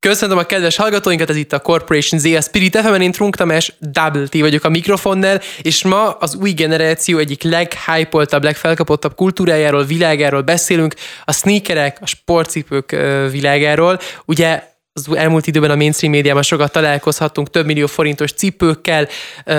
Köszönöm a kedves hallgatóinkat, ez itt a Corporation Z, a Spirit FM, én Trunk Tamás, Double T vagyok a mikrofonnál, és ma az új generáció egyik leghypoltabb, legfelkapottabb kultúrájáról, világáról beszélünk, a sneakerek, a sportcipők világáról. Ugye az elmúlt időben a mainstream médiában sokat találkozhattunk több millió forintos cipőkkel, ö,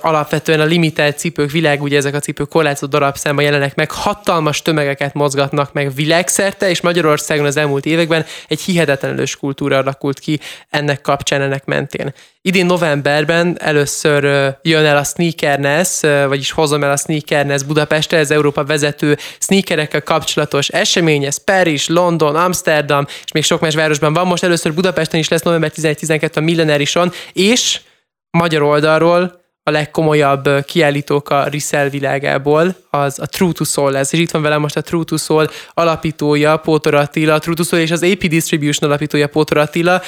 alapvetően a limitált cipők világ, ugye ezek a cipők korlátozott darabszámban jelenek meg, hatalmas tömegeket mozgatnak meg világszerte, és Magyarországon az elmúlt években egy hihetetlen kultúra alakult ki ennek kapcsán, ennek mentén. Idén novemberben először jön el a Sneakerness, vagyis hozom el a Sneakerness Budapestre, ez Európa vezető sneakerekkel kapcsolatos esemény, ez Paris, London, Amsterdam, és még sok más városban van. Most először Budapesten is lesz november 11-12 a Millenarison, és magyar oldalról a legkomolyabb kiállítók a resell világából, az a True to Soul lesz. És itt van velem most a True to Soul alapítója, Pótor Attila, a True to Soul és az AP Distribution alapítója, Pótor Attila.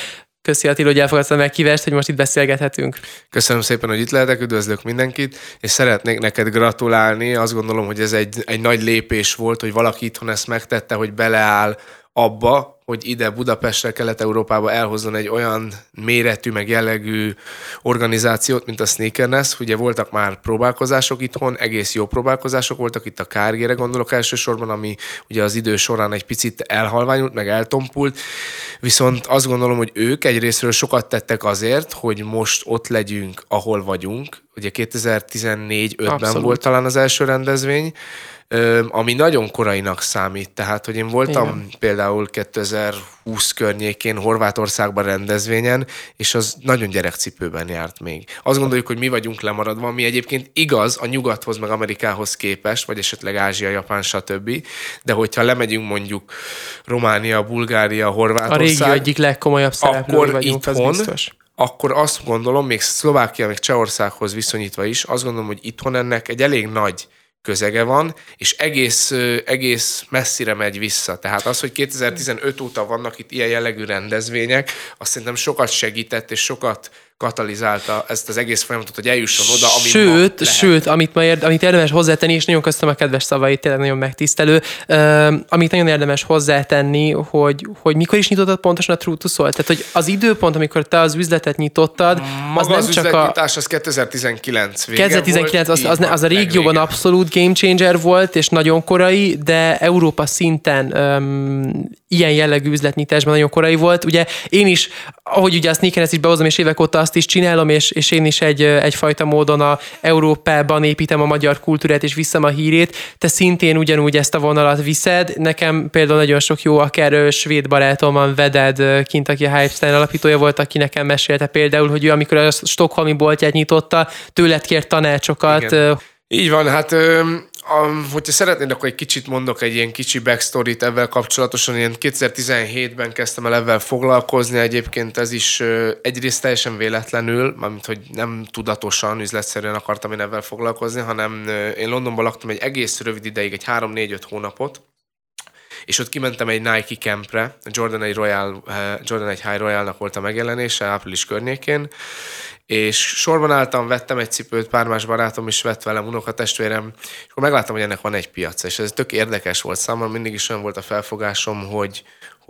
Köszi Attila, hogy elfogadtad a meghívást, hogy most itt beszélgethetünk. Köszönöm szépen, hogy itt lehetek, üdvözlök mindenkit, és szeretnék neked gratulálni. Azt gondolom, hogy ez egy, egy nagy lépés volt, hogy valaki itthon ezt megtette, hogy beleáll abba, hogy ide Budapestre, Kelet-Európába elhozzon egy olyan méretű, meg jellegű organizációt, mint a Sneakerness. Ugye voltak már próbálkozások itthon, egész jó próbálkozások voltak, itt a Kárgére gondolok elsősorban, ami ugye az idő során egy picit elhalványult, meg eltompult, viszont azt gondolom, hogy ők egyrésztről sokat tettek azért, hogy most ott legyünk, ahol vagyunk. Ugye 2014-5-ben volt talán az első rendezvény, ami nagyon korainak számít. Tehát, hogy én voltam Igen. például 2020 környékén Horvátországban rendezvényen, és az nagyon gyerekcipőben járt még. Azt gondoljuk, hogy mi vagyunk lemaradva, ami egyébként igaz a nyugathoz, meg Amerikához képest, vagy esetleg Ázsia, Japán, stb. De hogyha lemegyünk mondjuk Románia, Bulgária, Horvátország... A régió egyik legkomolyabb akkor vagyunk, itthon, az biztos akkor azt gondolom, még Szlovákia, még Csehországhoz viszonyítva is, azt gondolom, hogy itthon ennek egy elég nagy közege van, és egész, egész messzire megy vissza. Tehát az, hogy 2015 óta vannak itt ilyen jellegű rendezvények, azt szerintem sokat segített, és sokat katalizálta ezt az egész folyamatot, hogy eljusson oda, amit Sőt, sőt, amit, ma érd, amit érdemes hozzátenni, és nagyon köszönöm a kedves szavait, tényleg nagyon megtisztelő, uh, amit nagyon érdemes hozzátenni, hogy, hogy mikor is nyitottad pontosan a True to Soul? Tehát, hogy az időpont, amikor te az üzletet nyitottad, Maga az nem az csak a... az 2019 vége 2019, volt, az, az, az, az a régióban abszolút game changer volt, és nagyon korai, de Európa szinten um, ilyen jellegű üzletnyitásban nagyon korai volt. Ugye én is, ahogy ugye a sneaker is behozom, és évek óta azt is csinálom, és, és én is egy, egyfajta módon a Európában építem a magyar kultúrát, és viszem a hírét. Te szintén ugyanúgy ezt a vonalat viszed. Nekem például nagyon sok jó, akár svéd barátom van Veded kint, aki a Hypestein alapítója volt, aki nekem mesélte például, hogy ő amikor a Stockholmi boltját nyitotta, tőled kért tanácsokat. Igen. Így van, hát hogyha szeretnéd, akkor egy kicsit mondok egy ilyen kicsi backstory-t ebben kapcsolatosan. Én 2017-ben kezdtem el ebben foglalkozni, egyébként ez is egyrészt teljesen véletlenül, mármint hogy nem tudatosan, üzletszerűen akartam én ebben foglalkozni, hanem én Londonban laktam egy egész rövid ideig, egy 3-4-5 hónapot, és ott kimentem egy Nike campre, Jordan egy, Royal, Jordan egy High Royalnak volt a megjelenése április környékén, és sorban álltam, vettem egy cipőt, pár más barátom is vett velem, unokatestvérem, és akkor megláttam, hogy ennek van egy piac, és ez tök érdekes volt számomra, mindig is olyan volt a felfogásom, hogy,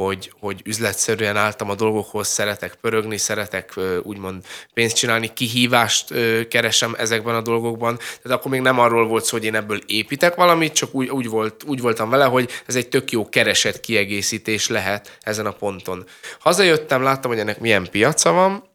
hogy, hogy üzletszerűen álltam a dolgokhoz, szeretek pörögni, szeretek úgymond pénzt csinálni, kihívást keresem ezekben a dolgokban. Tehát akkor még nem arról volt szó, hogy én ebből építek valamit, csak úgy, úgy, volt, úgy voltam vele, hogy ez egy tök jó keresett kiegészítés lehet ezen a ponton. Hazajöttem, láttam, hogy ennek milyen piaca van,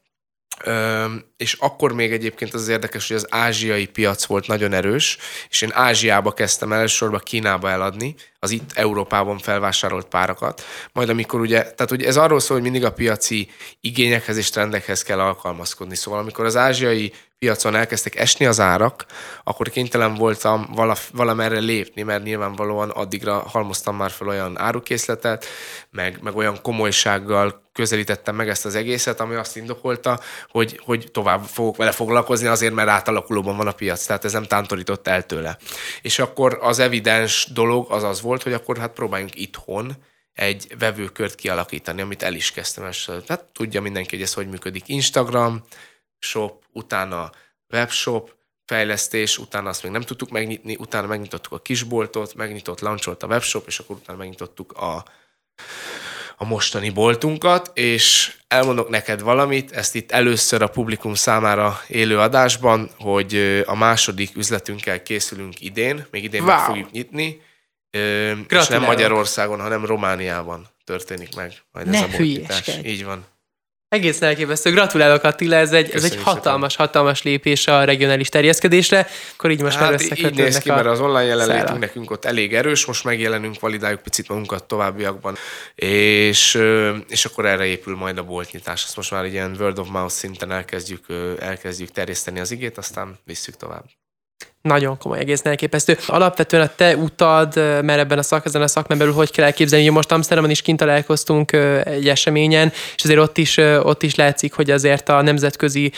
és akkor még egyébként az, érdekes, hogy az ázsiai piac volt nagyon erős, és én Ázsiába kezdtem elsősorban Kínába eladni, az itt Európában felvásárolt párakat. Majd amikor ugye, tehát ugye ez arról szól, hogy mindig a piaci igényekhez és trendekhez kell alkalmazkodni. Szóval amikor az ázsiai piacon elkezdtek esni az árak, akkor kénytelen voltam vala, valamerre lépni, mert nyilvánvalóan addigra halmoztam már fel olyan árukészletet, meg, meg olyan komolysággal közelítettem meg ezt az egészet, ami azt indokolta, hogy, hogy tovább fogok vele foglalkozni azért, mert átalakulóban van a piac, tehát ez nem tántorított el tőle. És akkor az evidens dolog az az volt, hogy akkor hát próbáljunk itthon egy vevőkört kialakítani, amit el is kezdtem. Tehát tudja mindenki, hogy ez hogy működik. Instagram, shop, utána webshop, fejlesztés, utána azt még nem tudtuk megnyitni, utána megnyitottuk a kisboltot, megnyitott, launcholt a webshop, és akkor utána megnyitottuk a, a mostani boltunkat, és elmondok neked valamit, ezt itt először a publikum számára élő adásban, hogy a második üzletünkkel készülünk idén, még idén wow. meg fogjuk nyitni, és nem Magyarországon, hanem Romániában történik meg majd ne ez a boltítás. Így van. Egész elképesztő. Gratulálok Attila, ez egy, ez egy hatalmas, szépen. hatalmas lépés a regionális terjeszkedésre. Akkor így most hát már így néz ki, mert az online jelenlétünk nekünk ott elég erős, most megjelenünk, validáljuk picit magunkat továbbiakban, és, és akkor erre épül majd a boltnyitás. Azt most már ilyen word of mouth szinten elkezdjük, elkezdjük terjeszteni az igét, aztán visszük tovább. Nagyon komoly, egész elképesztő. Alapvetően a te utad, mert ebben a szak, ezen a szakmán belül hogy kell elképzelni, hogy most Amsterdamon is kint találkoztunk egy eseményen, és azért ott is, ott is látszik, hogy azért a nemzetközi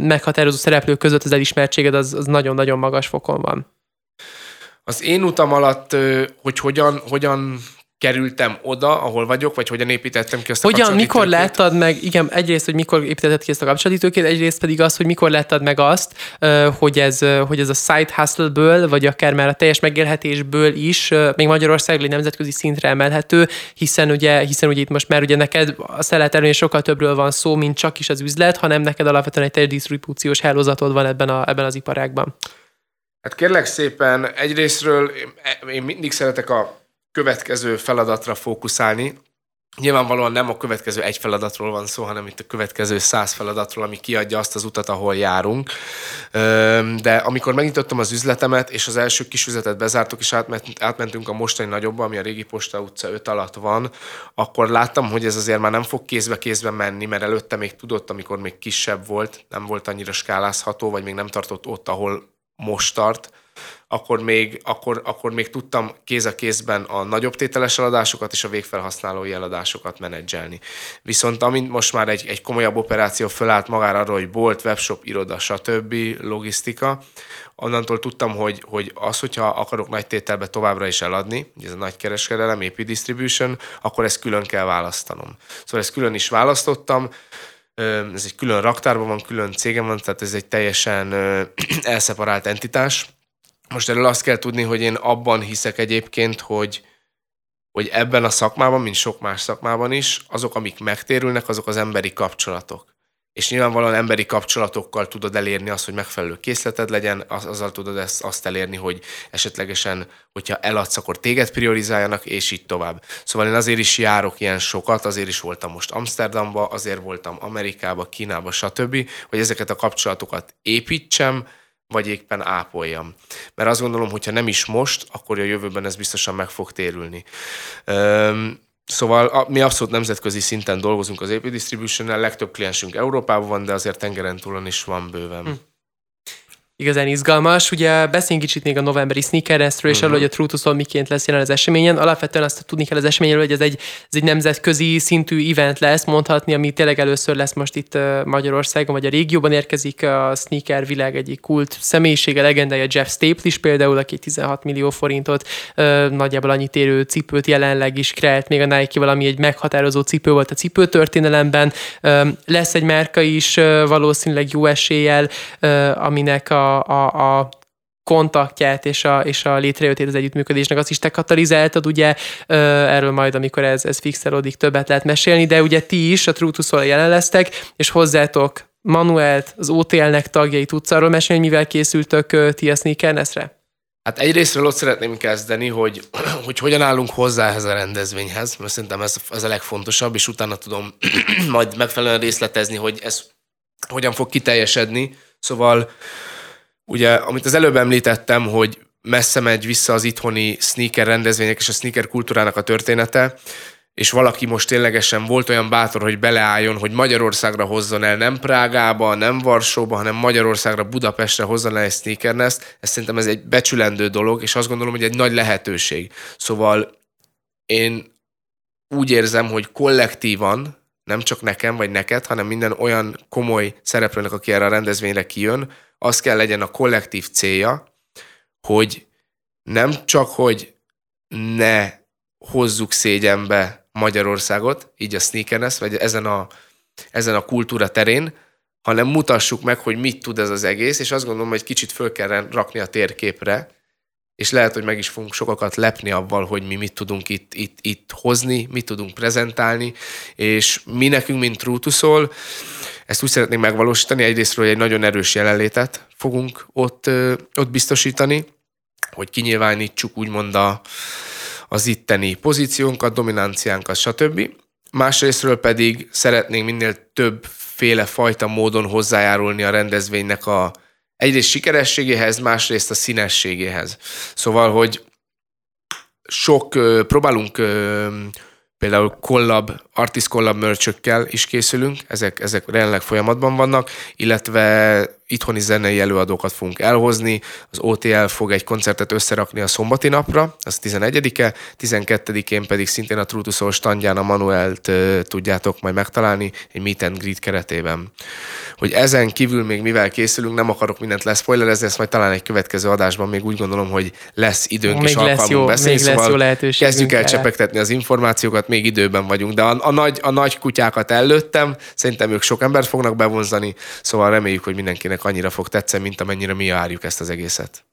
meghatározó szereplők között az elismertséged az, az nagyon-nagyon magas fokon van. Az én utam alatt, hogy hogyan, hogyan kerültem oda, ahol vagyok, vagy hogyan építettem ki azt a Hogyan, mikor láttad meg, igen, egyrészt, hogy mikor építetted ki ezt a kapcsolati tőkét, egyrészt pedig az, hogy mikor láttad meg azt, hogy ez, hogy ez a side hustle-ből, vagy akár már a teljes megélhetésből is még Magyarország egy nemzetközi szintre emelhető, hiszen ugye, hiszen ugye itt most már ugye neked a szelleterőnél sokkal többről van szó, mint csak is az üzlet, hanem neked alapvetően egy teljes disztribúciós hálózatod van ebben, a, ebben az iparágban. Hát kérlek szépen, egyrésztről én mindig szeretek a következő feladatra fókuszálni. Nyilvánvalóan nem a következő egy feladatról van szó, hanem itt a következő száz feladatról, ami kiadja azt az utat, ahol járunk. De amikor megnyitottam az üzletemet, és az első kis üzletet bezártuk, és átmentünk a mostani nagyobba, ami a régi Posta utca 5 alatt van, akkor láttam, hogy ez azért már nem fog kézbe kézbe menni, mert előtte még tudott, amikor még kisebb volt, nem volt annyira skálázható, vagy még nem tartott ott, ahol most tart akkor még, akkor, akkor még tudtam kéz a kézben a nagyobb tételes eladásokat és a végfelhasználói eladásokat menedzselni. Viszont amint most már egy, egy komolyabb operáció fölállt magára arra, hogy bolt, webshop, iroda, stb. logisztika, onnantól tudtam, hogy, hogy az, hogyha akarok nagy tételbe továbbra is eladni, ez a nagy kereskedelem, AP Distribution, akkor ezt külön kell választanom. Szóval ezt külön is választottam, ez egy külön raktárban van, külön cégem van, tehát ez egy teljesen elszeparált entitás, most erről azt kell tudni, hogy én abban hiszek egyébként, hogy, hogy ebben a szakmában, mint sok más szakmában is, azok, amik megtérülnek, azok az emberi kapcsolatok. És nyilvánvalóan emberi kapcsolatokkal tudod elérni azt, hogy megfelelő készleted legyen, az, azzal tudod ezt, azt elérni, hogy esetlegesen, hogyha eladsz, akkor téged priorizáljanak, és így tovább. Szóval én azért is járok ilyen sokat, azért is voltam most Amsterdamba, azért voltam Amerikába, Kínába, stb., hogy ezeket a kapcsolatokat építsem, vagy éppen ápoljam. Mert azt gondolom, hogyha nem is most, akkor a jövőben ez biztosan meg fog térülni. Szóval a, mi abszolút nemzetközi szinten dolgozunk az AP Distribution-nel, legtöbb kliensünk Európában van, de azért tengeren túlon is van bőven. Hm igazán izgalmas. Ugye beszéljünk kicsit még a novemberi sneakerestről, és uh-huh. arról, hogy a Soul miként lesz jelen az eseményen. Alapvetően azt tudni kell az eseményről, hogy ez egy, ez egy nemzetközi szintű event lesz, mondhatni, ami tényleg először lesz most itt Magyarországon, vagy a régióban érkezik a sneaker világ egyik kult személyisége, legendája Jeff Staple is például, aki 16 millió forintot nagyjából annyit érő cipőt jelenleg is kreált, még a Nike valami egy meghatározó cipő volt a cipőtörténelemben. Lesz egy márka is valószínűleg jó eséllyel, aminek a a, a kontaktját és a, és a létrejöttét az együttműködésnek, azt is te katalizáltad, ugye erről majd, amikor ez, ez fixelódik, többet lehet mesélni, de ugye ti is a True to jelen lesztek, és hozzátok Manuelt, az OTL-nek tagjai tudsz arról mesélni, hogy mivel készültök ti a Sneakernessre? Hát egyrésztről ott szeretném kezdeni, hogy, hogy hogyan állunk hozzá ehhez a rendezvényhez, mert szerintem ez, ez a legfontosabb, és utána tudom majd megfelelően részletezni, hogy ez hogyan fog kiteljesedni. Szóval Ugye, amit az előbb említettem, hogy messze megy vissza az itthoni sneaker rendezvények és a sneaker kultúrának a története, és valaki most ténylegesen volt olyan bátor, hogy beleálljon, hogy Magyarországra hozzon el, nem Prágába, nem Varsóba, hanem Magyarországra, Budapestre hozzon el egy sneakernest, ez szerintem ez egy becsülendő dolog, és azt gondolom, hogy egy nagy lehetőség. Szóval én úgy érzem, hogy kollektívan, nem csak nekem vagy neked, hanem minden olyan komoly szereplőnek, aki erre a rendezvényre kijön, az kell legyen a kollektív célja, hogy nem csak, hogy ne hozzuk szégyenbe Magyarországot, így a sneakerness, vagy ezen a, ezen a kultúra terén, hanem mutassuk meg, hogy mit tud ez az egész, és azt gondolom, hogy kicsit föl kell rakni a térképre, és lehet, hogy meg is fogunk sokakat lepni avval, hogy mi mit tudunk itt, itt, itt hozni, mit tudunk prezentálni, és mi nekünk, mint True ezt úgy szeretnénk megvalósítani, egyrésztről egy nagyon erős jelenlétet fogunk ott, ott biztosítani, hogy kinyilvánítsuk úgymond a, az itteni pozíciónkat, dominanciánkat, stb. Másrésztről pedig szeretnénk minél többféle fajta módon hozzájárulni a rendezvénynek a egyrészt sikerességéhez, másrészt a színességéhez. Szóval, hogy sok, próbálunk például collab, artist collab merchökkel is készülünk, ezek, ezek jelenleg folyamatban vannak, illetve itthoni zenei előadókat fogunk elhozni, az OTL fog egy koncertet összerakni a szombati napra, az 11-e, 12-én pedig szintén a Trutuszol standján a Manuelt tudjátok majd megtalálni egy meet and greet keretében. Hogy ezen kívül még mivel készülünk, nem akarok mindent leszpoilerezni, ezt majd talán egy következő adásban még úgy gondolom, hogy lesz időnk még és alkalmunk beszélni, még szóval lesz jó kezdjük el csepegtetni az információkat, még időben vagyunk, de a, nagy, a nagy kutyákat előttem, szerintem ők sok embert fognak bevonzani, szóval reméljük, hogy mindenkinek annyira fog tetszeni, mint amennyire mi várjuk ezt az egészet.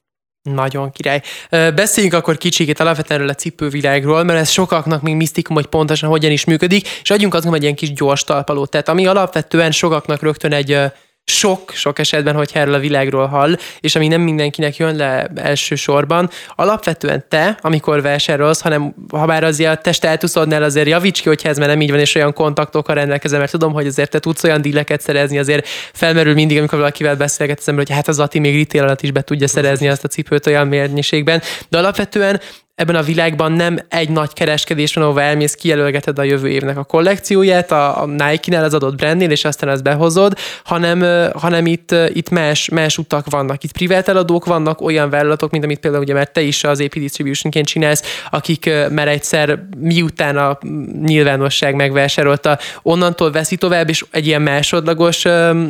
Nagyon király. Beszéljünk akkor kicsikét alapvetően erről a cipővilágról, mert ez sokaknak még misztikum, hogy pontosan hogyan is működik, és adjunk azon egy ilyen kis gyors talpalót. Tehát ami alapvetően sokaknak rögtön egy sok, sok esetben, hogy erről a világról hall, és ami nem mindenkinek jön le elsősorban, alapvetően te, amikor vásárolsz, hanem ha bár azért a te státuszodnál azért javíts ki, hogyha ez már nem így van, és olyan kontaktokkal rendelkezem, mert tudom, hogy azért te tudsz olyan díleket szerezni, azért felmerül mindig, amikor valakivel beszélgetsz, hogy hát az Ati még retail alatt is be tudja szerezni azt a cipőt olyan mennyiségben, de alapvetően ebben a világban nem egy nagy kereskedés van, ahol elmész, kijelölgeted a jövő évnek a kollekcióját a, a Nike-nál az adott brandnél, és aztán ezt behozod, hanem, hanem itt, itt más, más utak vannak. Itt privát eladók vannak, olyan vállalatok, mint amit például ugye, mert te is az AP Distribution-ként csinálsz, akik már egyszer miután a nyilvánosság megvásárolta, onnantól veszi tovább, és egy ilyen másodlagos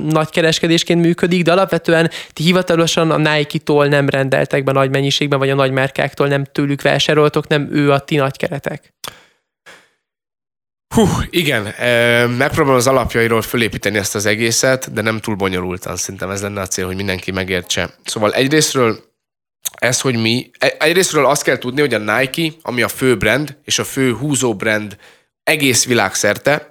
nagy kereskedésként működik, de alapvetően ti hivatalosan a Nike-tól nem rendeltek be nagy mennyiségben, vagy a nagy márkáktól nem tőlük vásároltok, nem ő a ti nagy keretek. Hú, igen, megpróbálom az alapjairól fölépíteni ezt az egészet, de nem túl bonyolultan. Szerintem ez lenne a cél, hogy mindenki megértse. Szóval egyrésztről ez, hogy mi, e, egyrésztről azt kell tudni, hogy a Nike, ami a fő brand, és a fő húzó brand egész világszerte,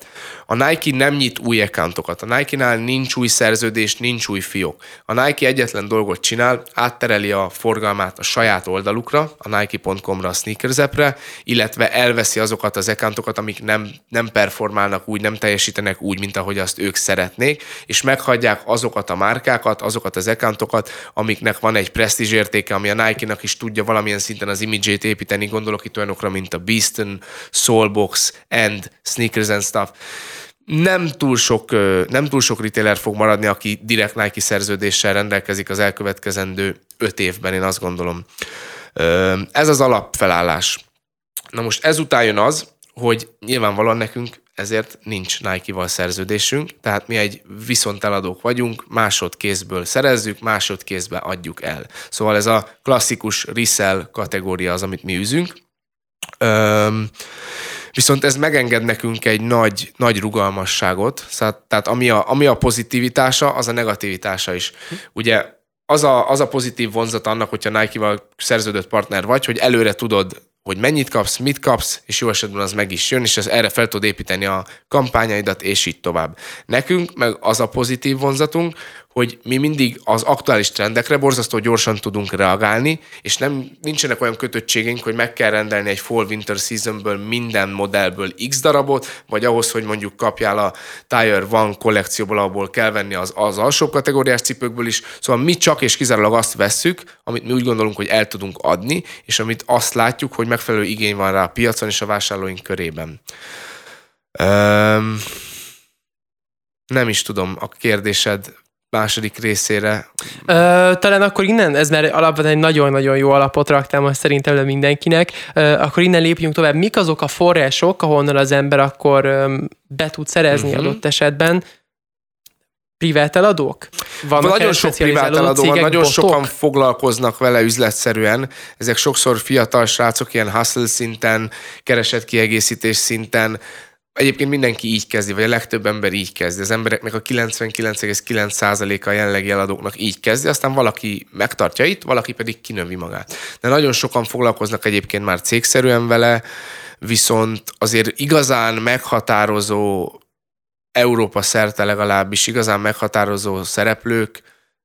a Nike nem nyit új accountokat. A Nike-nál nincs új szerződés, nincs új fiók. A Nike egyetlen dolgot csinál, áttereli a forgalmát a saját oldalukra, a nike.com-ra, a sneakers illetve elveszi azokat az accountokat, amik nem, nem performálnak úgy, nem teljesítenek úgy, mint ahogy azt ők szeretnék, és meghagyják azokat a márkákat, azokat az accountokat, amiknek van egy presztízs értéke, ami a Nike-nak is tudja valamilyen szinten az imidzsét építeni, gondolok itt olyanokra, mint a Beaston, Soulbox, and Sneakers and Stuff nem túl sok, nem túl sok retailer fog maradni, aki direkt Nike szerződéssel rendelkezik az elkövetkezendő öt évben, én azt gondolom. Ez az alapfelállás. Na most ezután jön az, hogy nyilvánvalóan nekünk ezért nincs Nike-val szerződésünk, tehát mi egy viszonteladók vagyunk, másodkézből szerezzük, másodkézbe adjuk el. Szóval ez a klasszikus resell kategória az, amit mi üzünk. Üm, Viszont ez megenged nekünk egy nagy, nagy rugalmasságot, szóval, tehát ami a, ami a pozitivitása, az a negativitása is. Ugye az a, az a pozitív vonzat annak, hogyha Nike-val szerződött partner vagy, hogy előre tudod hogy mennyit kapsz, mit kapsz, és jó esetben az meg is jön, és ez erre fel tud építeni a kampányaidat, és így tovább. Nekünk meg az a pozitív vonzatunk, hogy mi mindig az aktuális trendekre borzasztó gyorsan tudunk reagálni, és nem nincsenek olyan kötöttségeink, hogy meg kell rendelni egy fall-winter seasonből minden modellből x darabot, vagy ahhoz, hogy mondjuk kapjál a Tire One kollekcióból, abból kell venni az, az alsó kategóriás cipőkből is. Szóval mi csak és kizárólag azt vesszük, amit mi úgy gondolunk, hogy el tudunk adni, és amit azt látjuk, hogy megfelelő igény van rá a piacon és a vásárlóink körében. Um, nem is tudom a kérdésed második részére. Ö, talán akkor innen, ez már alapvetően egy nagyon-nagyon jó alapot raktál most szerintem le mindenkinek, Ö, akkor innen lépjünk tovább. Mik azok a források, ahonnan az ember akkor ö, be tud szerezni uh-huh. adott esetben? Privát eladók? Vannak nagyon sok privát eladó van, nagyon botok? sokan foglalkoznak vele üzletszerűen. Ezek sokszor fiatal srácok, ilyen hustle szinten, keresett kiegészítés szinten, egyébként mindenki így kezdi, vagy a legtöbb ember így kezdi. Az embereknek a 99,9%-a jelenlegi eladóknak így kezdi, aztán valaki megtartja itt, valaki pedig kinövi magát. De nagyon sokan foglalkoznak egyébként már cégszerűen vele, viszont azért igazán meghatározó Európa szerte legalábbis igazán meghatározó szereplők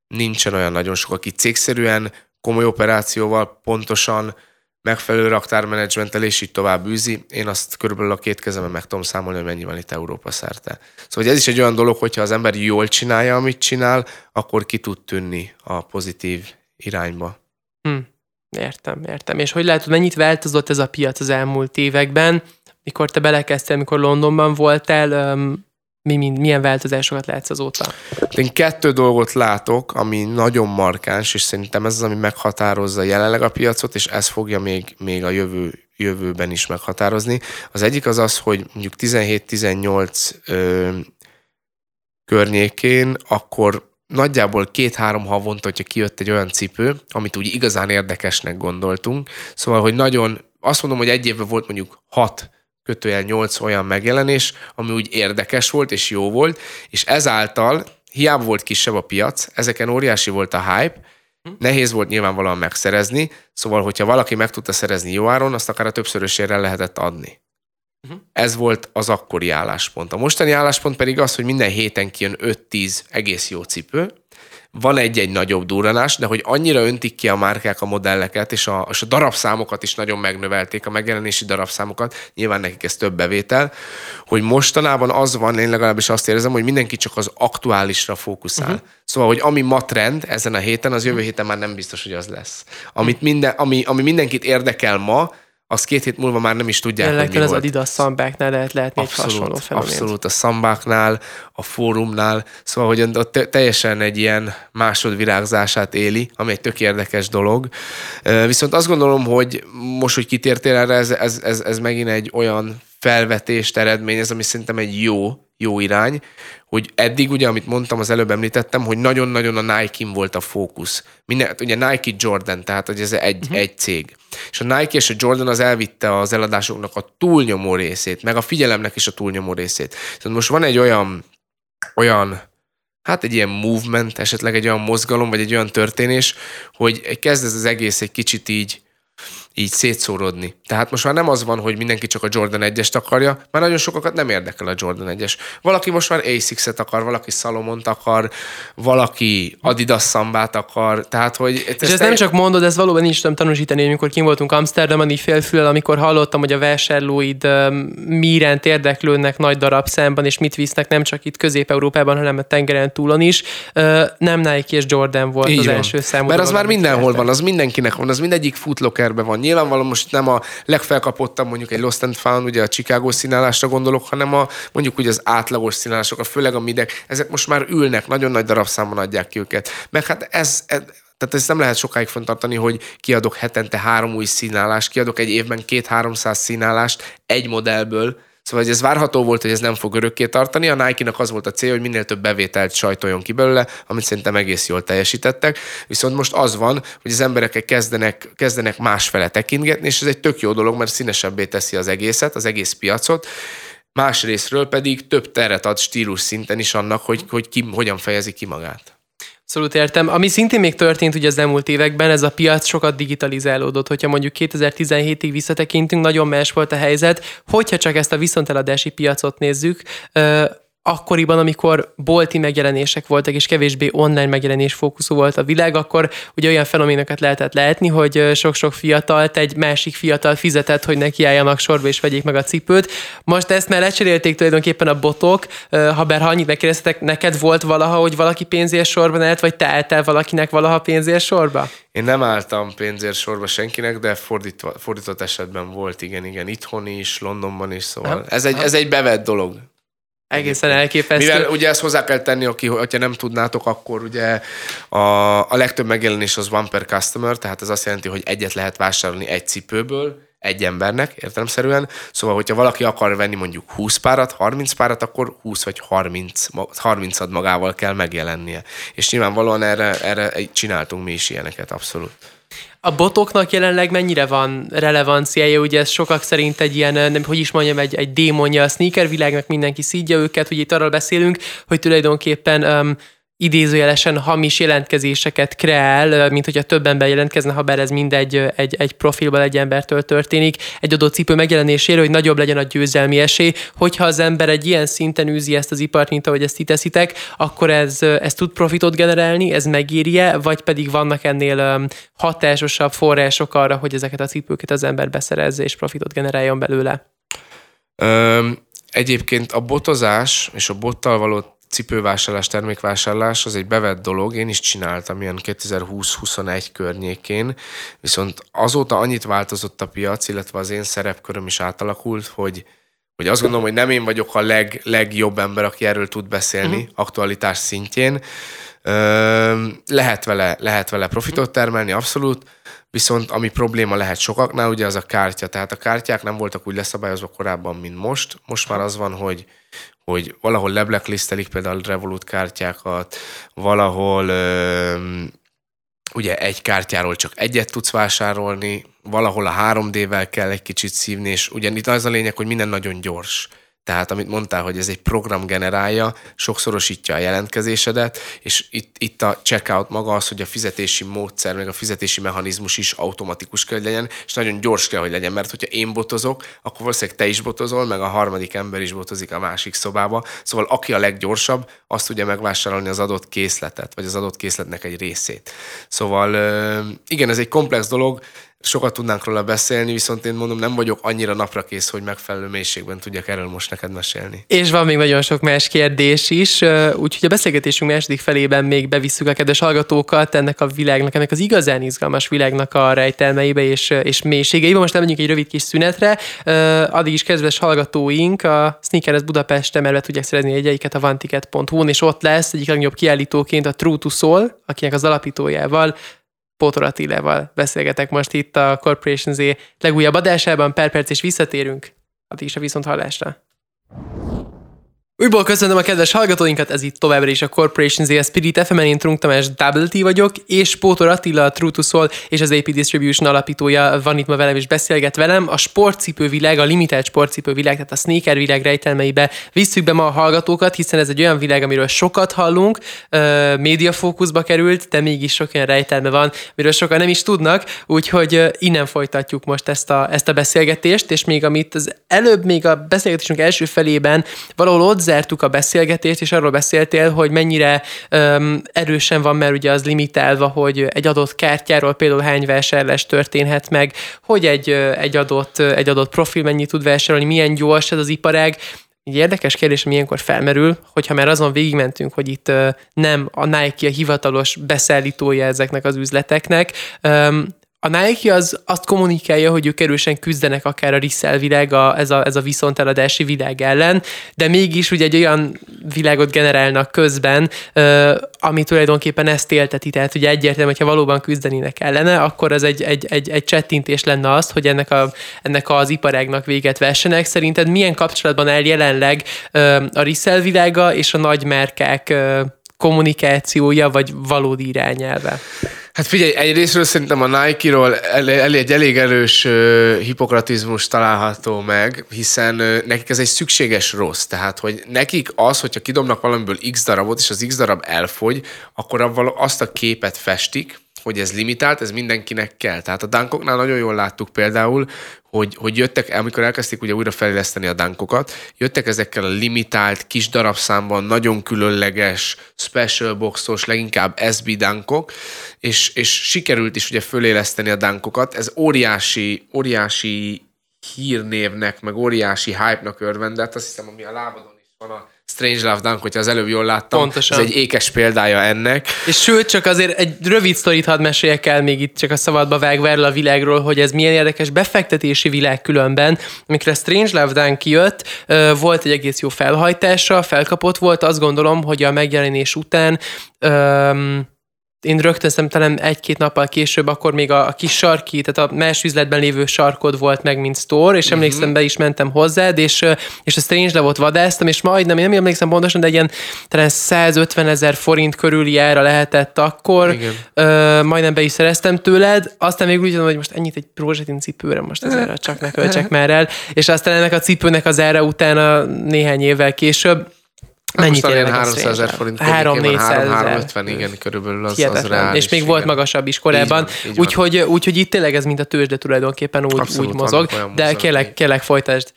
nincsen olyan nagyon sok, aki cégszerűen, komoly operációval pontosan megfelelő raktármenedzsmenttel, és így tovább űzi. Én azt körülbelül a két kezemen meg tudom számolni, hogy mennyi van itt Európa szerte. Szóval ez is egy olyan dolog, hogyha az ember jól csinálja, amit csinál, akkor ki tud tűnni a pozitív irányba. Hm. Értem, értem. És hogy látod, mennyit változott ez a piac az elmúlt években? Mikor te belekezdtél, mikor Londonban voltál, mi, mi, milyen változásokat látsz azóta? Én kettő dolgot látok, ami nagyon markáns, és szerintem ez az, ami meghatározza jelenleg a piacot, és ez fogja még, még a jövő, jövőben is meghatározni. Az egyik az az, hogy mondjuk 17-18 környékén, akkor nagyjából két-három havonta, hogyha kijött egy olyan cipő, amit úgy igazán érdekesnek gondoltunk. Szóval, hogy nagyon, azt mondom, hogy egy évben volt mondjuk hat kötőjel 8 olyan megjelenés, ami úgy érdekes volt és jó volt, és ezáltal hiába volt kisebb a piac, ezeken óriási volt a hype, Nehéz volt nyilvánvalóan megszerezni, szóval, hogyha valaki meg tudta szerezni jó áron, azt akár a többszörösére lehetett adni. Uh-huh. Ez volt az akkori álláspont. A mostani álláspont pedig az, hogy minden héten kijön 5-10 egész jó cipő, van egy-egy nagyobb durranás, de hogy annyira öntik ki a márkák a modelleket, és a, és a darabszámokat is nagyon megnövelték, a megjelenési darabszámokat, nyilván nekik ez több bevétel, hogy mostanában az van, én legalábbis azt érzem, hogy mindenki csak az aktuálisra fókuszál. Uh-huh. Szóval, hogy ami ma trend ezen a héten, az jövő héten már nem biztos, hogy az lesz. Amit minden, ami, ami mindenkit érdekel ma, azt két hét múlva már nem is tudják, Jelenleg hogy mi az volt. Adidas szambáknál lehet látni abszolút, egy hasonló fenomént. Abszolút, a szambáknál, a fórumnál, szóval, hogy ott teljesen egy ilyen másodvirágzását éli, ami egy tök érdekes dolog. Viszont azt gondolom, hogy most, hogy kitértél erre, ez, ez, ez, ez megint egy olyan felvetést eredményez, ami szerintem egy jó, jó irány, hogy eddig ugye, amit mondtam, az előbb említettem, hogy nagyon-nagyon a Nike-in volt a fókusz. Minden, ugye Nike Jordan, tehát hogy ez egy, uh-huh. egy cég. És a Nike és a Jordan az elvitte az eladásoknak a túlnyomó részét, meg a figyelemnek is a túlnyomó részét. Tehát most van egy olyan, olyan hát egy ilyen movement, esetleg egy olyan mozgalom, vagy egy olyan történés, hogy kezd ez az egész egy kicsit így így szétszórodni. Tehát most már nem az van, hogy mindenki csak a Jordan 1-est akarja, mert nagyon sokakat nem érdekel a Jordan 1-es. Valaki most már Asics-et akar, valaki Salomont akar, valaki Adidas szambát akar, tehát hogy... És ezt, ezt nem csak mondod, ez valóban is tudom tanúsítani, amikor kim voltunk Amsterdamon, így félfülel, amikor hallottam, hogy a vásárlóid mi iránt érdeklődnek nagy darabszámban, és mit visznek nem csak itt Közép-Európában, hanem a tengeren túlon is. Nem Nike és Jordan volt így az van. első számú. Mert az már mindenhol van, az mindenkinek van, az mindegyik footlockerben van nyilvánvalóan most nem a legfelkapottabb mondjuk egy Lost and Found, ugye a Chicago színálásra gondolok, hanem a mondjuk ugye az átlagos színálások, főleg a midek, ezek most már ülnek, nagyon nagy darabszámon adják ki őket. Meg hát ez, ez tehát ezt nem lehet sokáig fenntartani, hogy kiadok hetente három új színálást, kiadok egy évben két-háromszáz színálást egy modellből, Szóval ez várható volt, hogy ez nem fog örökké tartani. A Nike-nak az volt a cél, hogy minél több bevételt sajtoljon ki belőle, amit szerintem egész jól teljesítettek. Viszont most az van, hogy az emberek kezdenek, kezdenek másfele tekintgetni, és ez egy tök jó dolog, mert színesebbé teszi az egészet, az egész piacot. Másrésztről pedig több teret ad stílus szinten is annak, hogy, hogy ki hogyan fejezi ki magát. Abszolút értem. Ami szintén még történt ugye az elmúlt években, ez a piac sokat digitalizálódott. Hogyha mondjuk 2017-ig visszatekintünk, nagyon más volt a helyzet. Hogyha csak ezt a viszonteladási piacot nézzük, akkoriban, amikor bolti megjelenések voltak, és kevésbé online megjelenés fókuszú volt a világ, akkor ugye olyan fenoménokat lehetett látni, hogy sok-sok fiatalt egy másik fiatal fizetett, hogy nekiálljanak sorba és vegyék meg a cipőt. Most ezt már lecserélték tulajdonképpen a botok, ha bár ha annyit megkérdeztetek, neked volt valaha, hogy valaki pénzért sorban állt, vagy te álltál valakinek valaha pénzért sorba? Én nem álltam pénzért sorba senkinek, de fordítva, fordított esetben volt, igen, igen, itthon is, Londonban is, szóval ez egy, ez egy bevett dolog. Egészen elképesztő. Mivel ugye ezt hozzá kell tenni, aki, hogyha nem tudnátok, akkor ugye a, a legtöbb megjelenés az one per customer, tehát ez azt jelenti, hogy egyet lehet vásárolni egy cipőből, egy embernek értelemszerűen. Szóval, hogyha valaki akar venni mondjuk 20 párat, 30 párat, akkor 20 vagy 30, 30 magával kell megjelennie. És nyilvánvalóan erre, erre csináltunk mi is ilyeneket, abszolút. A botoknak jelenleg mennyire van relevanciája? Ugye ez sokak szerint egy ilyen, nem, hogy is mondjam, egy, egy démonja a sneaker világnak, mindenki szídja őket, hogy itt arról beszélünk, hogy tulajdonképpen um, idézőjelesen hamis jelentkezéseket kreál, mint hogyha több ember jelentkezne, ha bár ez mindegy egy, egy profilban egy embertől történik, egy adott cipő megjelenésére, hogy nagyobb legyen a győzelmi esély. Hogyha az ember egy ilyen szinten űzi ezt az ipart, mint ahogy ezt ti teszitek, akkor ez, ez tud profitot generálni, ez megírje, vagy pedig vannak ennél hatásosabb források arra, hogy ezeket a cipőket az ember beszerezze és profitot generáljon belőle? Öm, egyébként a botozás és a bottal való cipővásárlás, termékvásárlás az egy bevett dolog, én is csináltam ilyen 2020-21 környékén, viszont azóta annyit változott a piac, illetve az én szerepköröm is átalakult, hogy, hogy azt gondolom, hogy nem én vagyok a leg, legjobb ember, aki erről tud beszélni uh-huh. aktualitás szintjén. Ö, lehet, vele, lehet vele profitot termelni, abszolút, viszont ami probléma lehet sokaknál, ugye az a kártya. Tehát a kártyák nem voltak úgy leszabályozva korábban, mint most. Most már az van, hogy hogy valahol leblacklistelik például Revolut kártyákat, valahol ö, ugye egy kártyáról csak egyet tudsz vásárolni, valahol a 3D-vel kell egy kicsit szívni, és ugyanitt az a lényeg, hogy minden nagyon gyors. Tehát amit mondtál, hogy ez egy program generálja, sokszorosítja a jelentkezésedet, és itt, itt a checkout maga az, hogy a fizetési módszer, meg a fizetési mechanizmus is automatikus kell, hogy legyen, és nagyon gyors kell, hogy legyen, mert hogyha én botozok, akkor valószínűleg te is botozol, meg a harmadik ember is botozik a másik szobába. Szóval aki a leggyorsabb, azt tudja megvásárolni az adott készletet, vagy az adott készletnek egy részét. Szóval igen, ez egy komplex dolog, sokat tudnánk róla beszélni, viszont én mondom, nem vagyok annyira napra kész, hogy megfelelő mélységben tudjak erről most neked mesélni. És van még nagyon sok más kérdés is, úgyhogy a beszélgetésünk második felében még bevisszük a kedves hallgatókat ennek a világnak, ennek az igazán izgalmas világnak a rejtelmeibe és, és mélységeibe. Most nem egy rövid kis szünetre, addig is kedves hallgatóink a Sneakerez Budapest emelve tudják szerezni egyeiket a vantiket.hu-n, és ott lesz egyik legnagyobb kiállítóként a True to Soul, akinek az alapítójával Pótor Attilával beszélgetek most itt a Corporation Z legújabb adásában. Per perc és visszatérünk. Addig is a viszont hallásra. Újból köszönöm a kedves hallgatóinkat, ez itt továbbra is a Corporation Z Spirit FM, én Trunk Tamás Double T vagyok, és Pótor Attila, a True to Soul és az AP Distribution alapítója van itt ma velem és beszélget velem. A sportcipő világ, a limited sportcipő világ, tehát a sneaker világ rejtelmeibe visszük be ma a hallgatókat, hiszen ez egy olyan világ, amiről sokat hallunk, médiafókuszba került, de mégis sok olyan rejtelme van, amiről sokan nem is tudnak, úgyhogy innen folytatjuk most ezt a, ezt a beszélgetést, és még amit az előbb, még a beszélgetésünk első felében valahol ott zártuk a beszélgetést, és arról beszéltél, hogy mennyire um, erősen van, mert ugye az limitálva, hogy egy adott kártyáról például hány vásárlás történhet meg, hogy egy, egy, adott, egy adott profil mennyit tud vásárolni, milyen gyors ez az iparág, egy érdekes kérdés, ami ilyenkor felmerül, hogyha már azon végigmentünk, hogy itt nem a Nike a hivatalos beszállítója ezeknek az üzleteknek, a Nike az azt kommunikálja, hogy ők erősen küzdenek akár a resell világ, a, ez, a, ez a viszonteladási világ ellen, de mégis ugye egy olyan világot generálnak közben, ö, ami tulajdonképpen ezt élteti. Tehát ugye egyértelmű, hogyha valóban küzdenének ellene, akkor az egy, egy, egy, egy csettintés lenne azt, hogy ennek, a, ennek az iparágnak véget vessenek. Szerinted milyen kapcsolatban áll jelenleg ö, a resell világa és a nagy merkák ö, kommunikációja, vagy valódi irányelve? Hát figyelj, egyrésztről szerintem a Nike-ról elég, egy elég erős uh, hipokratizmus található meg, hiszen uh, nekik ez egy szükséges rossz. Tehát, hogy nekik az, hogyha kidobnak valamiből x darabot, és az x darab elfogy, akkor avval azt a képet festik, hogy ez limitált, ez mindenkinek kell. Tehát a dankoknál nagyon jól láttuk például, hogy, hogy jöttek, amikor elkezdték ugye újra fejleszteni a dankokat, jöttek ezekkel a limitált, kis darabszámban, nagyon különleges, special boxos, leginkább SB dankok, és, és sikerült is ugye föléleszteni a dankokat. Ez óriási, óriási hírnévnek, meg óriási hype-nak örvendett, azt hiszem, ami a lábadon is van a Strange Love Dunk, hogyha az előbb jól láttam. Pontosan. Ez egy ékes példája ennek. És sőt, csak azért egy rövid sztorit hadd meséljek el még itt csak a szabadba vágva erről a világról, hogy ez milyen érdekes befektetési világ különben. Amikor a Strange Love Dunk kijött, volt egy egész jó felhajtása, felkapott volt, azt gondolom, hogy a megjelenés után én rögtön szerintem egy-két nappal később, akkor még a, a kis sarki, tehát a más üzletben lévő sarkod volt meg, mint store, és emlékszem, uh-huh. be is mentem hozzád, és, és a Strange Love-ot vadáztam, és majdnem, én nem emlékszem pontosan, de ilyen talán 150 ezer forint körüli ára lehetett akkor, ö, majdnem be is szereztem tőled, aztán még úgy tudom, hogy most ennyit egy rózsatin cipőre, most ezzel csak ne költsek már el, és aztán ennek a cipőnek az ára utána néhány évvel később Mennyit most 300 ezer forint 3 350 igen, körülbelül az, az reális, És még igen. volt magasabb is korábban. Úgyhogy úgy, úgy itt tényleg ez mint a tőzsde tulajdonképpen úgy, Abszolút úgy mozog. De kérlek, kérlek folytasd.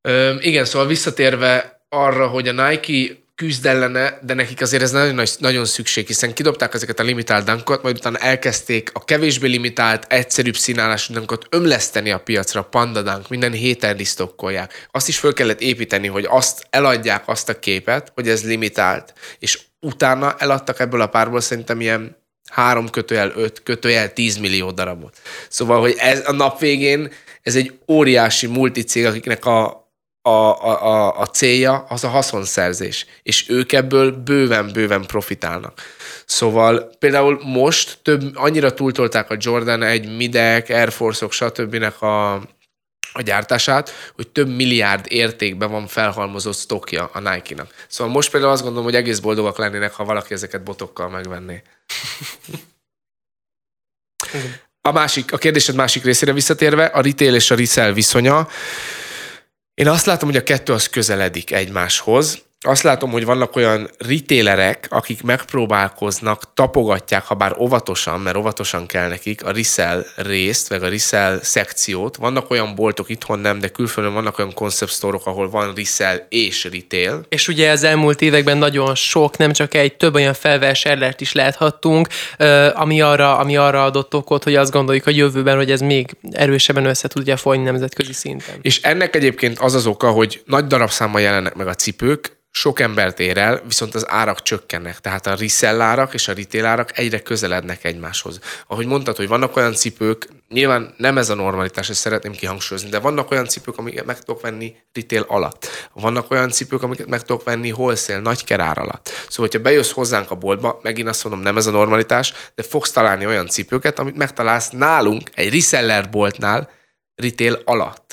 Ö, igen, szóval visszatérve arra, hogy a Nike küzd ellene, de nekik azért ez nagyon, nagyon szükség, hiszen kidobták ezeket a limitált dunkot, majd utána elkezdték a kevésbé limitált, egyszerűbb színálású dunkot ömleszteni a piacra, panda dunk, minden héten lisztokkolják. Azt is föl kellett építeni, hogy azt eladják azt a képet, hogy ez limitált, és utána eladtak ebből a párból szerintem ilyen három kötőjel, öt kötőjel, 10 millió darabot. Szóval, hogy ez a nap végén ez egy óriási multicég, akiknek a, a, a, a célja az a haszonszerzés, és ők ebből bőven-bőven profitálnak. Szóval például most több, annyira túltolták a Jordan egy Midek, Air Force-ok, stb. a, a gyártását, hogy több milliárd értékben van felhalmozott stokja a Nike-nak. Szóval most például azt gondolom, hogy egész boldogak lennének, ha valaki ezeket botokkal megvenné. A másik, a kérdésed másik részére visszatérve, a retail és a resell viszonya. Én azt látom, hogy a kettő az közeledik egymáshoz. Azt látom, hogy vannak olyan retailerek, akik megpróbálkoznak, tapogatják, ha bár óvatosan, mert óvatosan kell nekik, a resell részt, meg a resell szekciót. Vannak olyan boltok itthon nem, de külföldön vannak olyan concept store ahol van resell és retail. És ugye az elmúlt években nagyon sok, nem csak egy, több olyan felvásárlást is láthattunk, ami arra, ami arra adott okot, hogy azt gondoljuk a jövőben, hogy ez még erősebben össze tudja folyni nemzetközi szinten. És ennek egyébként az az oka, hogy nagy darabszámmal jelennek meg a cipők, sok embert ér el, viszont az árak csökkennek. Tehát a resell árak és a retail árak egyre közelednek egymáshoz. Ahogy mondtad, hogy vannak olyan cipők, nyilván nem ez a normalitás, ezt szeretném kihangsúlyozni, de vannak olyan cipők, amiket meg tudok venni retail alatt. Vannak olyan cipők, amiket meg tudok venni wholesale, nagy kerár alatt. Szóval, hogyha bejössz hozzánk a boltba, megint azt mondom, nem ez a normalitás, de fogsz találni olyan cipőket, amit megtalálsz nálunk, egy reseller boltnál, retail alatt.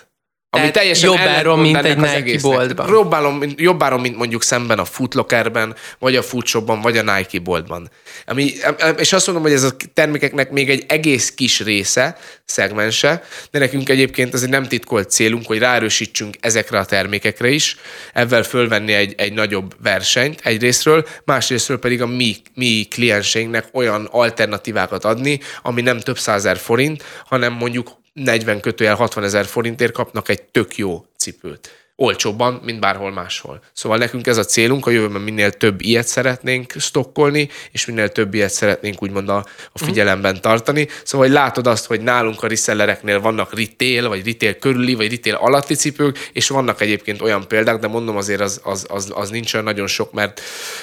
Ami teljesen jobb áron, mint egy Nike boltban. Jobb jobb áron, mint mondjuk szemben a Footlockerben, vagy a Foodshopban, vagy a Nike boltban. Ami, és azt mondom, hogy ez a termékeknek még egy egész kis része, szegmense, de nekünk egyébként ez egy nem titkolt célunk, hogy ráerősítsünk ezekre a termékekre is, ezzel fölvenni egy, egy nagyobb versenyt egyrésztről, másrésztről pedig a mi, mi klienseinknek olyan alternatívákat adni, ami nem több százer forint, hanem mondjuk 40 kötőjel 60 ezer forintért kapnak egy tök jó cipőt olcsóbban, mint bárhol máshol. Szóval nekünk ez a célunk, a jövőben minél több ilyet szeretnénk stokkolni, és minél több ilyet szeretnénk úgymond a, a figyelemben tartani. Szóval hogy látod azt, hogy nálunk a resellereknél vannak retail, vagy retail körüli, vagy retail alatti cipők, és vannak egyébként olyan példák, de mondom azért az, az, az, az nincs olyan nagyon sok, mert,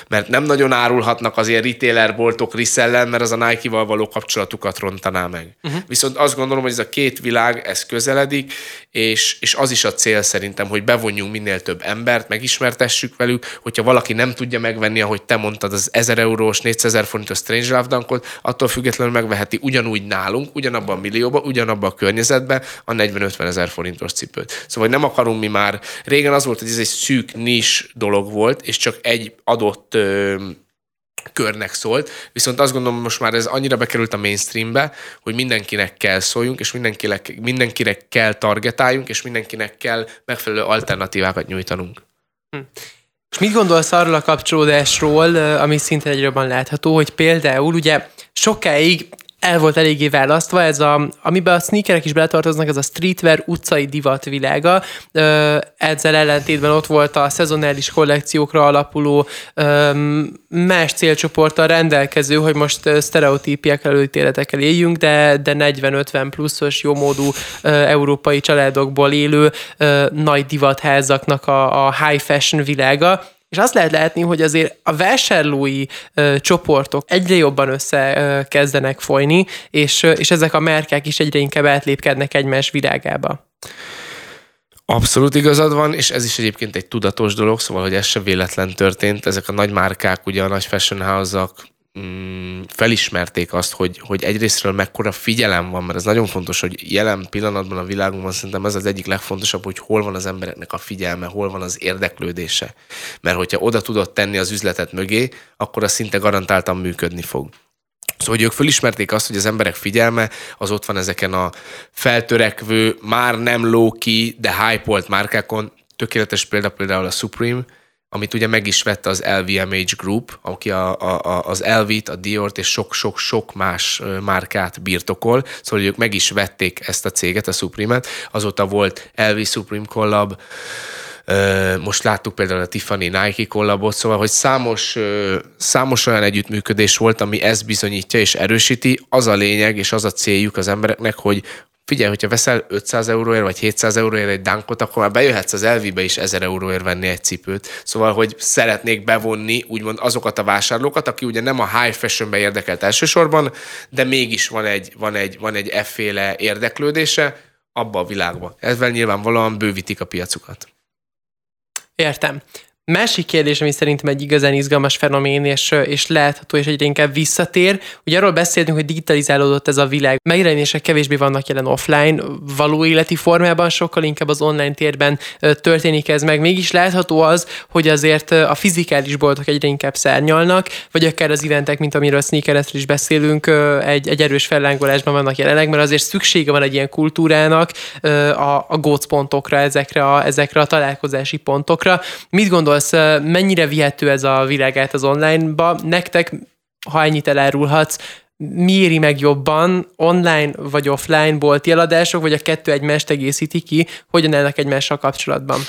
mert nem nagyon árulhatnak azért retailer boltok resellen, mert az a Nike-val való kapcsolatukat rontaná meg. Uh-huh. Viszont azt gondolom, hogy ez a két világ, ez közeledik, és, és az is a cél szerintem, hogy be bevonjunk minél több embert, megismertessük velük, hogyha valaki nem tudja megvenni, ahogy te mondtad, az 1000 eurós, 400 ezer forintos Strange Love Dunkot, attól függetlenül megveheti ugyanúgy nálunk, ugyanabban a millióban, ugyanabban a környezetben a 40-50 ezer forintos cipőt. Szóval nem akarunk mi már, régen az volt, hogy ez egy szűk nis dolog volt, és csak egy adott körnek szólt, viszont azt gondolom, most már ez annyira bekerült a mainstreambe, hogy mindenkinek kell szóljunk, és mindenkinek, mindenkinek kell targetáljunk, és mindenkinek kell megfelelő alternatívákat nyújtanunk. Hm. És mit gondolsz arról a kapcsolódásról, ami szinte egyre jobban látható, hogy például ugye sokáig el volt eléggé választva, ez a, amiben a sneakerek is beletartoznak, ez a streetwear utcai divat világa. Ezzel ellentétben ott volt a szezonális kollekciókra alapuló más célcsoporttal rendelkező, hogy most sztereotípiák előítéletekkel éljünk, de, de 40-50 pluszos jómódú európai családokból élő nagy divatházaknak a, a high fashion világa és azt lehet látni, hogy azért a vásárlói ö, csoportok egyre jobban összekezdenek folyni, és, ö, és ezek a merkek is egyre inkább átlépkednek egymás virágába. Abszolút igazad van, és ez is egyébként egy tudatos dolog, szóval, hogy ez se véletlen történt. Ezek a nagy márkák, ugye a nagy fashion house mm, felismerték azt, hogy, hogy egyrésztről mekkora figyelem van, mert ez nagyon fontos, hogy jelen pillanatban a világunkban szerintem ez az egyik legfontosabb, hogy hol van az embereknek a figyelme, hol van az érdeklődése. Mert hogyha oda tudod tenni az üzletet mögé, akkor az szinte garantáltan működni fog. Szóval, hogy ők fölismerték azt, hogy az emberek figyelme az ott van ezeken a feltörekvő, már nem low-key, de hype márkákon. Tökéletes példa például a Supreme, amit ugye meg is vette az LVMH Group, aki a, a, az Elvit, a Diort és sok-sok-sok más márkát birtokol, szóval ők meg is vették ezt a céget, a Supreme-et, azóta volt LV Supreme Collab, most láttuk például a Tiffany Nike kollabot, szóval, hogy számos, számos olyan együttműködés volt, ami ezt bizonyítja és erősíti. Az a lényeg és az a céljuk az embereknek, hogy figyelj, hogyha veszel 500 euróért vagy 700 euróért egy dánkot, akkor már bejöhetsz az elvibe is 1000 euróért venni egy cipőt. Szóval, hogy szeretnék bevonni úgymond azokat a vásárlókat, aki ugye nem a high fashionbe érdekelt elsősorban, de mégis van egy, van egy, van egy efféle érdeklődése abba a világba. Ezzel nyilvánvalóan bővítik a piacukat. Értem. Másik kérdés, ami szerintem egy igazán izgalmas fenomén, és, és látható, és egyre inkább visszatér. Ugye arról beszéltünk, hogy digitalizálódott ez a világ. Megjelenések kevésbé vannak jelen offline, való életi formában, sokkal inkább az online térben történik ez meg. Mégis látható az, hogy azért a fizikális boltok egyre inkább szárnyalnak, vagy akár az eventek, mint amiről sneakeresről is beszélünk, egy, egy erős fellángolásban vannak jelenleg, mert azért szüksége van egy ilyen kultúrának a, a gócpontokra, ezekre a, ezekre a találkozási pontokra. Mit gondol gondolsz, mennyire vihető ez a világát az online-ba? Nektek, ha ennyit elárulhatsz, mi meg jobban, online vagy offline bolti eladások, vagy a kettő egymást egészíti ki, hogyan ennek egymással kapcsolatban?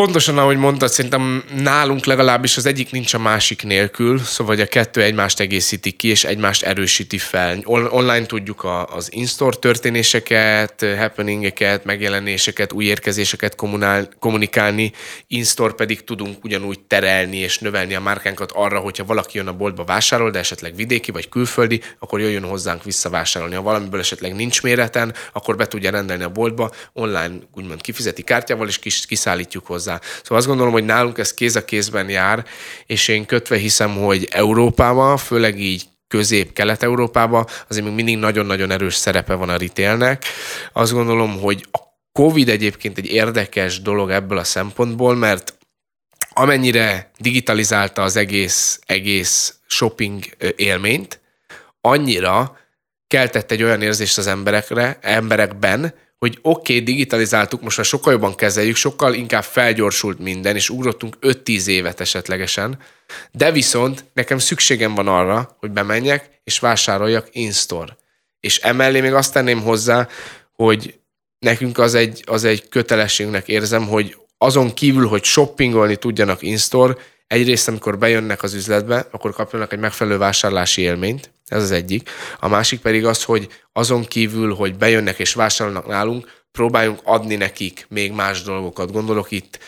Pontosan, ahogy mondtad, szerintem nálunk legalábbis az egyik nincs a másik nélkül, szóval a kettő egymást egészíti ki, és egymást erősíti fel. Online tudjuk a, az in-store történéseket, happeningeket, megjelenéseket, új érkezéseket kommunál, kommunikálni, in-store pedig tudunk ugyanúgy terelni és növelni a márkánkat arra, hogyha valaki jön a boltba vásárol, de esetleg vidéki vagy külföldi, akkor jöjjön hozzánk visszavásárolni. Ha valamiből esetleg nincs méreten, akkor be tudja rendelni a boltba, online úgymond kifizeti kártyával, és kis, kiszállítjuk hozzá hozzá. Szóval azt gondolom, hogy nálunk ez kéz a kézben jár, és én kötve hiszem, hogy Európában, főleg így közép-kelet-európában azért még mindig nagyon-nagyon erős szerepe van a retailnek. Azt gondolom, hogy a Covid egyébként egy érdekes dolog ebből a szempontból, mert amennyire digitalizálta az egész, egész shopping élményt, annyira keltett egy olyan érzést az emberekre, emberekben, hogy oké, okay, digitalizáltuk, most már sokkal jobban kezeljük, sokkal inkább felgyorsult minden, és ugrottunk 5-10 évet esetlegesen, de viszont nekem szükségem van arra, hogy bemenjek és vásároljak in-store. És emellé még azt tenném hozzá, hogy nekünk az egy, az egy kötelességnek érzem, hogy azon kívül, hogy shoppingolni tudjanak in-store, egyrészt, amikor bejönnek az üzletbe, akkor kapjanak egy megfelelő vásárlási élményt, ez az egyik. A másik pedig az, hogy azon kívül, hogy bejönnek és vásárolnak nálunk, próbáljunk adni nekik még más dolgokat. Gondolok itt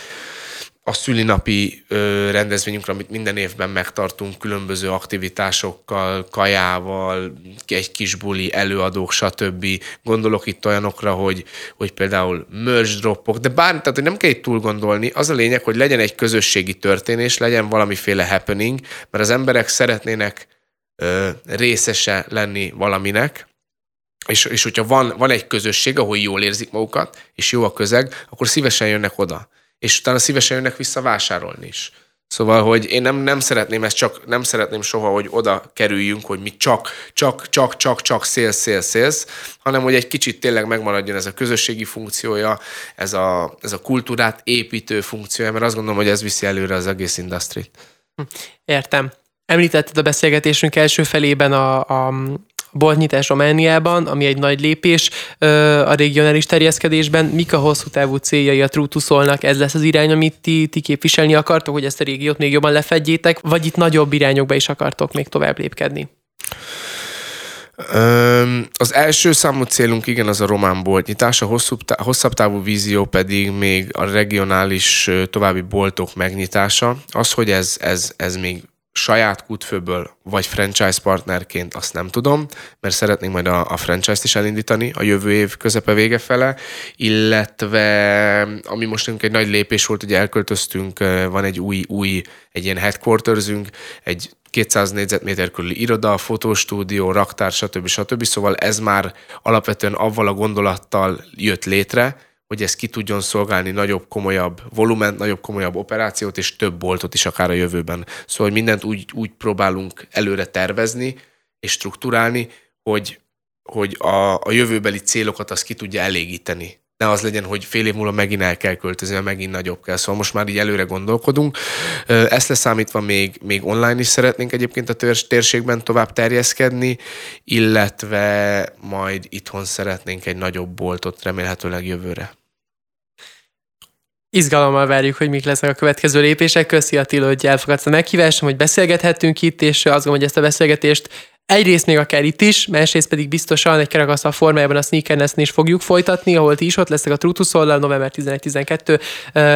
a szülinapi ö, rendezvényünkre, amit minden évben megtartunk különböző aktivitásokkal, kajával, egy kis buli, előadók, stb. Gondolok itt olyanokra, hogy, hogy például merch dropok, de bár, tehát hogy nem kell itt túl gondolni, az a lényeg, hogy legyen egy közösségi történés, legyen valamiféle happening, mert az emberek szeretnének ö, részese lenni valaminek, és, és hogyha van, van egy közösség, ahol jól érzik magukat, és jó a közeg, akkor szívesen jönnek oda. És utána szívesen jönnek vissza vásárolni is. Szóval, hogy én nem, nem szeretném ezt csak, nem szeretném soha, hogy oda kerüljünk, hogy mi csak, csak, csak, csak, csak szélsz, szélsz, szélsz, hanem hogy egy kicsit tényleg megmaradjon ez a közösségi funkciója, ez a, ez a kultúrát építő funkciója, mert azt gondolom, hogy ez viszi előre az egész industrit. Értem. Említetted a beszélgetésünk első felében a, a boltnyitás Romániában, ami egy nagy lépés a regionális terjeszkedésben. Mik a hosszú távú céljai a Trutuszolnak? Ez lesz az irány, amit ti, ti képviselni akartok, hogy ezt a régiót még jobban lefedjétek, vagy itt nagyobb irányokba is akartok még tovább lépkedni? Az első számú célunk igen az a román boltnyitás, a hosszabb távú vízió pedig még a regionális további boltok megnyitása. Az, hogy ez, ez, ez még saját kútfőből, vagy franchise partnerként, azt nem tudom, mert szeretnénk majd a, a franchise-t is elindítani a jövő év közepe vége fele, illetve ami most egy nagy lépés volt, ugye elköltöztünk, van egy új, új, egy ilyen headquartersünk, egy 200 négyzetméter körüli iroda, fotostúdió, raktár, stb. stb. Szóval ez már alapvetően avval a gondolattal jött létre, hogy ez ki tudjon szolgálni nagyobb, komolyabb volument, nagyobb, komolyabb operációt, és több boltot is akár a jövőben. Szóval hogy mindent úgy, úgy próbálunk előre tervezni és strukturálni, hogy, hogy a, a jövőbeli célokat az ki tudja elégíteni. Ne az legyen, hogy fél év múlva megint el kell költözni, mert megint nagyobb kell. Szóval most már így előre gondolkodunk. Ezt leszámítva még, még online is szeretnénk egyébként a térségben tovább terjeszkedni, illetve majd itthon szeretnénk egy nagyobb boltot remélhetőleg jövőre. Izgalommal várjuk, hogy mik lesznek a következő lépések. Köszi Attila, hogy elfogadta a meghívásom, hogy beszélgethettünk itt, és azt gondolom, hogy ezt a beszélgetést egyrészt még akár itt is, másrészt pedig biztosan egy kerekasztal formájában a sneakerness is fogjuk folytatni, ahol ti is ott lesznek a Trutusollal, november 11-12.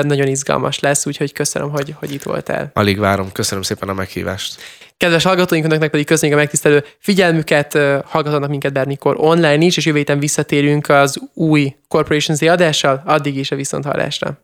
Nagyon izgalmas lesz, úgyhogy köszönöm, hogy, hogy itt voltál. Alig várom, köszönöm szépen a meghívást. Kedves hallgatóinknak pedig köszönjük a megtisztelő figyelmüket, hallgathatnak minket bármikor online is, és jövő héten visszatérünk az új Corporation Z adással, addig is a viszonthallásra.